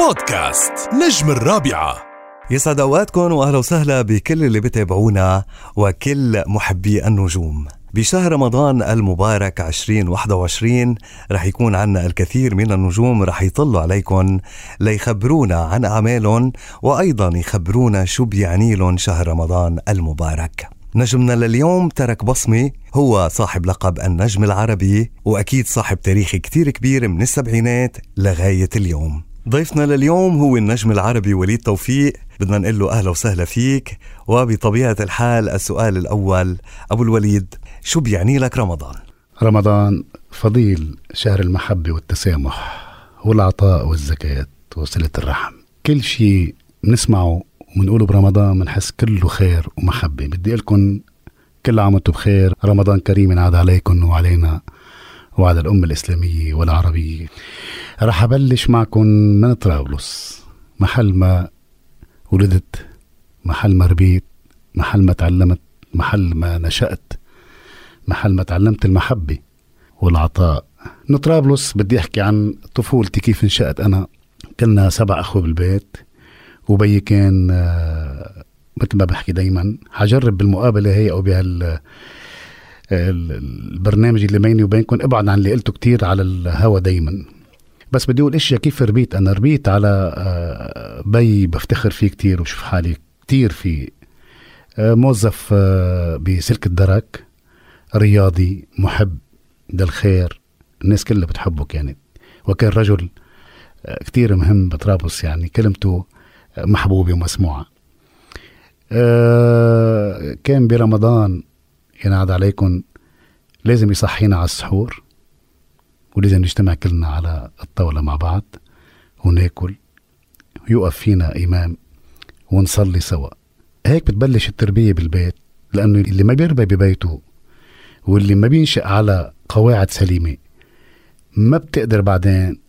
بودكاست نجم الرابعة. يسعد اوقاتكم وأهلا وسهلا بكل اللي بتابعونا وكل محبي النجوم. بشهر رمضان المبارك 2021 رح يكون عنا الكثير من النجوم رح يطلوا عليكم ليخبرونا عن أعمالهم وأيضا يخبرونا شو بيعني لهم شهر رمضان المبارك. نجمنا لليوم ترك بصمة هو صاحب لقب النجم العربي وأكيد صاحب تاريخ كتير كبير من السبعينات لغاية اليوم. ضيفنا لليوم هو النجم العربي وليد توفيق. بدنا نقول له أهلا وسهلا فيك. وبطبيعة الحال السؤال الأول أبو الوليد شو بيعني لك رمضان؟ رمضان فضيل شهر المحبة والتسامح والعطاء والزكاة وصلة الرحم. كل شيء بنسمعه وبنقوله برمضان بنحس كله خير ومحبة. بدي لكم كل عام وأنتم بخير. رمضان كريم ينعاد عليكم وعلينا وعلى الأمة الإسلامية والعربية. رح أبلش معكم من طرابلس محل ما ولدت محل ما ربيت محل ما تعلمت محل ما نشأت محل ما تعلمت المحبة والعطاء. من طرابلس بدي أحكي عن طفولتي كيف انشأت أنا. كنا سبع أخوة بالبيت وبي كان آه، مثل ما بحكي دايما حجرب بالمقابلة هي أو بهال البرنامج اللي بيني وبينكم ابعد عن اللي قلته كتير على الهوا دايما. بس بدي أقول إشياء كيف ربيت أنا ربيت على آه، بي بفتخر فيه كتير وشوف حالي كتير فيه آه، موظف بسلك الدرك رياضي محب للخير الناس كلها بتحبه كانت وكان رجل آه، كتير مهم بطرابلس يعني كلمته آه، محبوبة ومسموعة. آه، كان برمضان ينعاد عليكم لازم يصحينا على السحور. ولازم نجتمع كلنا على الطاولة مع بعض وناكل. ويوقف فينا إمام ونصلي سوا. هيك بتبلش التربية بالبيت لأنه اللي ما بيربى ببيته واللي ما بينشأ على قواعد سليمة. ما بتقدر بعدين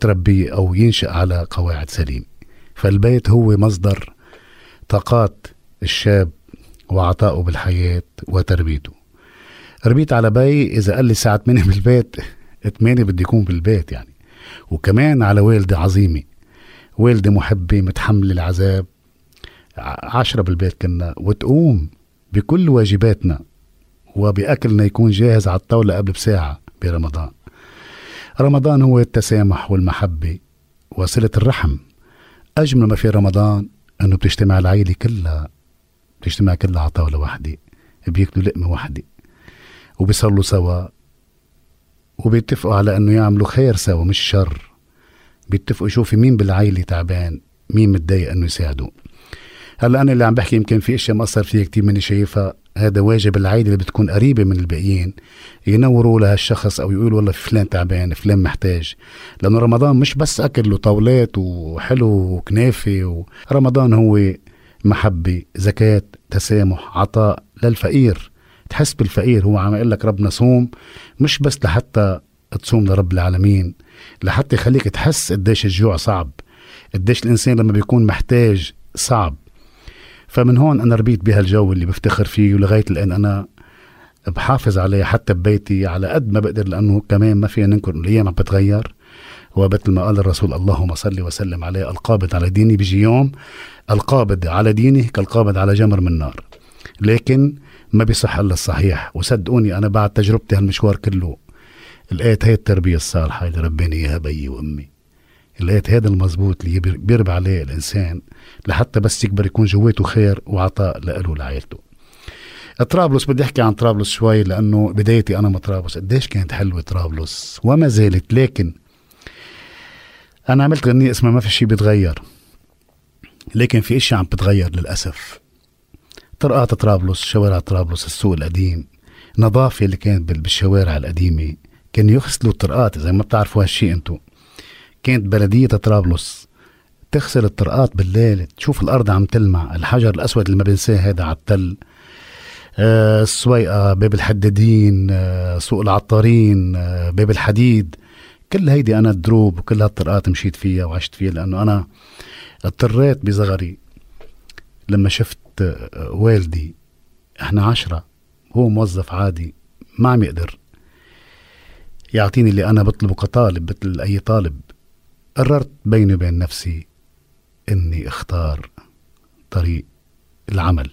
تربيه أو ينشأ على قواعد سليمة فالبيت هو مصدر طاقات الشاب وعطائه بالحياة وتربيته. ربيت على بي إذا قال لي الساعة 8 بالبيت 8 بدي يكون بالبيت يعني. وكمان على والدة عظيمة والدة محبة متحملة العذاب. عشرة بالبيت كنا. وتقوم بكل واجباتنا وبأكلنا يكون جاهز على الطاولة قبل بساعة برمضان. رمضان هو التسامح والمحبة وصلة الرحم. أجمل ما في رمضان أنه بتجتمع العيلة كلها بتجتمع كلها على طاولة واحدة بياكلوا لقمة واحدة وبيصلوا سوا. وبيتفقوا على أنه يعملوا خير سوا مش شر. بيتفقوا يشوفوا مين بالعيلة تعبان مين متضايق أنه يساعده هلأ أنا اللي عم بحكي يمكن في إشياء مأثر فيها كتير مني شايفها. هذا واجب العائلة اللي بتكون قريبة من الباقيين. ينوروا لهالشخص أو يقولوا والله فلان تعبان فلان محتاج. لأنه رمضان مش بس أكل وطاولات وحلو وكنافة رمضان هو محبة زكاة تسامح عطاء للفقير. تحس بالفقير. هو عم يقول لك ربنا صوم مش بس لحتى تصوم لرب العالمين لحتى يخليك تحس قديش الجوع صعب قديش الإنسان لما بيكون محتاج صعب. فمن هون أنا ربيت بهالجو اللي بفتخر فيه ولغاية الآن أنا بحافظ عليه حتى ببيتي على قد ما بقدر لأنه كمان ما فينا ننكر الأيام عم بتغير. ومثل ما قال الرسول اللهم صل وسلم عليه القابض على ديني بيجي يوم القابض على دينه كالقابض على جمر من نار. لكن ما بيصح إلا الصحيح. وصدقوني أنا بعد تجربتي هالمشوار كله لقيت هي التربية الصالحة اللي رباني إياها بيي وأمي. لقيت هذا المزبوط اللي بيربى عليه الإنسان لحتى بس يكبر يكون جواته خير وعطاء لإله ولعائلته. طرابلس بدي أحكي عن طرابلس شوي لأنه بدايتي أنا من طرابلس. قديش كانت حلوة طرابلس؟ وما زالت لكن أنا عملت غنية اسمها ما في شيء بيتغير لكن في اشياء عم بتغير للأسف. طرقات طرابلس شوارع طرابلس السوق القديم. نظافة اللي كانت بالشوارع القديمة كانوا يغسلوا الطرقات إذا ما بتعرفوا هالشيء أنتم كانت بلدية طرابلس تغسل الطرقات بالليل تشوف الأرض عم تلمع الحجر الأسود اللي ما بنساه هذا على التل. آه السويقة باب الحدادين آه سوق العطارين آه باب الحديد. كل هيدي أنا دروب وكل هالطرقات مشيت فيها وعشت فيها لأنه أنا اضطريت بصغري لما شفت والدي إحنا عشرة هو موظف عادي ما عم يقدر. يعطيني اللي أنا بطلبه كطالب مثل أي طالب. قررت بيني وبين نفسي إني أختار طريق العمل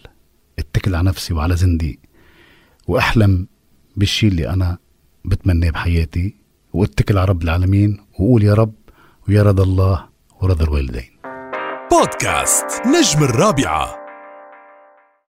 اتكل على نفسي وعلى زندي وأحلم بالشي اللي أنا بتمناه بحياتي واتكل على رب العالمين وقول يا رب ويا رضا الله ورضا الوالدين. بودكاست نجم الرابعة.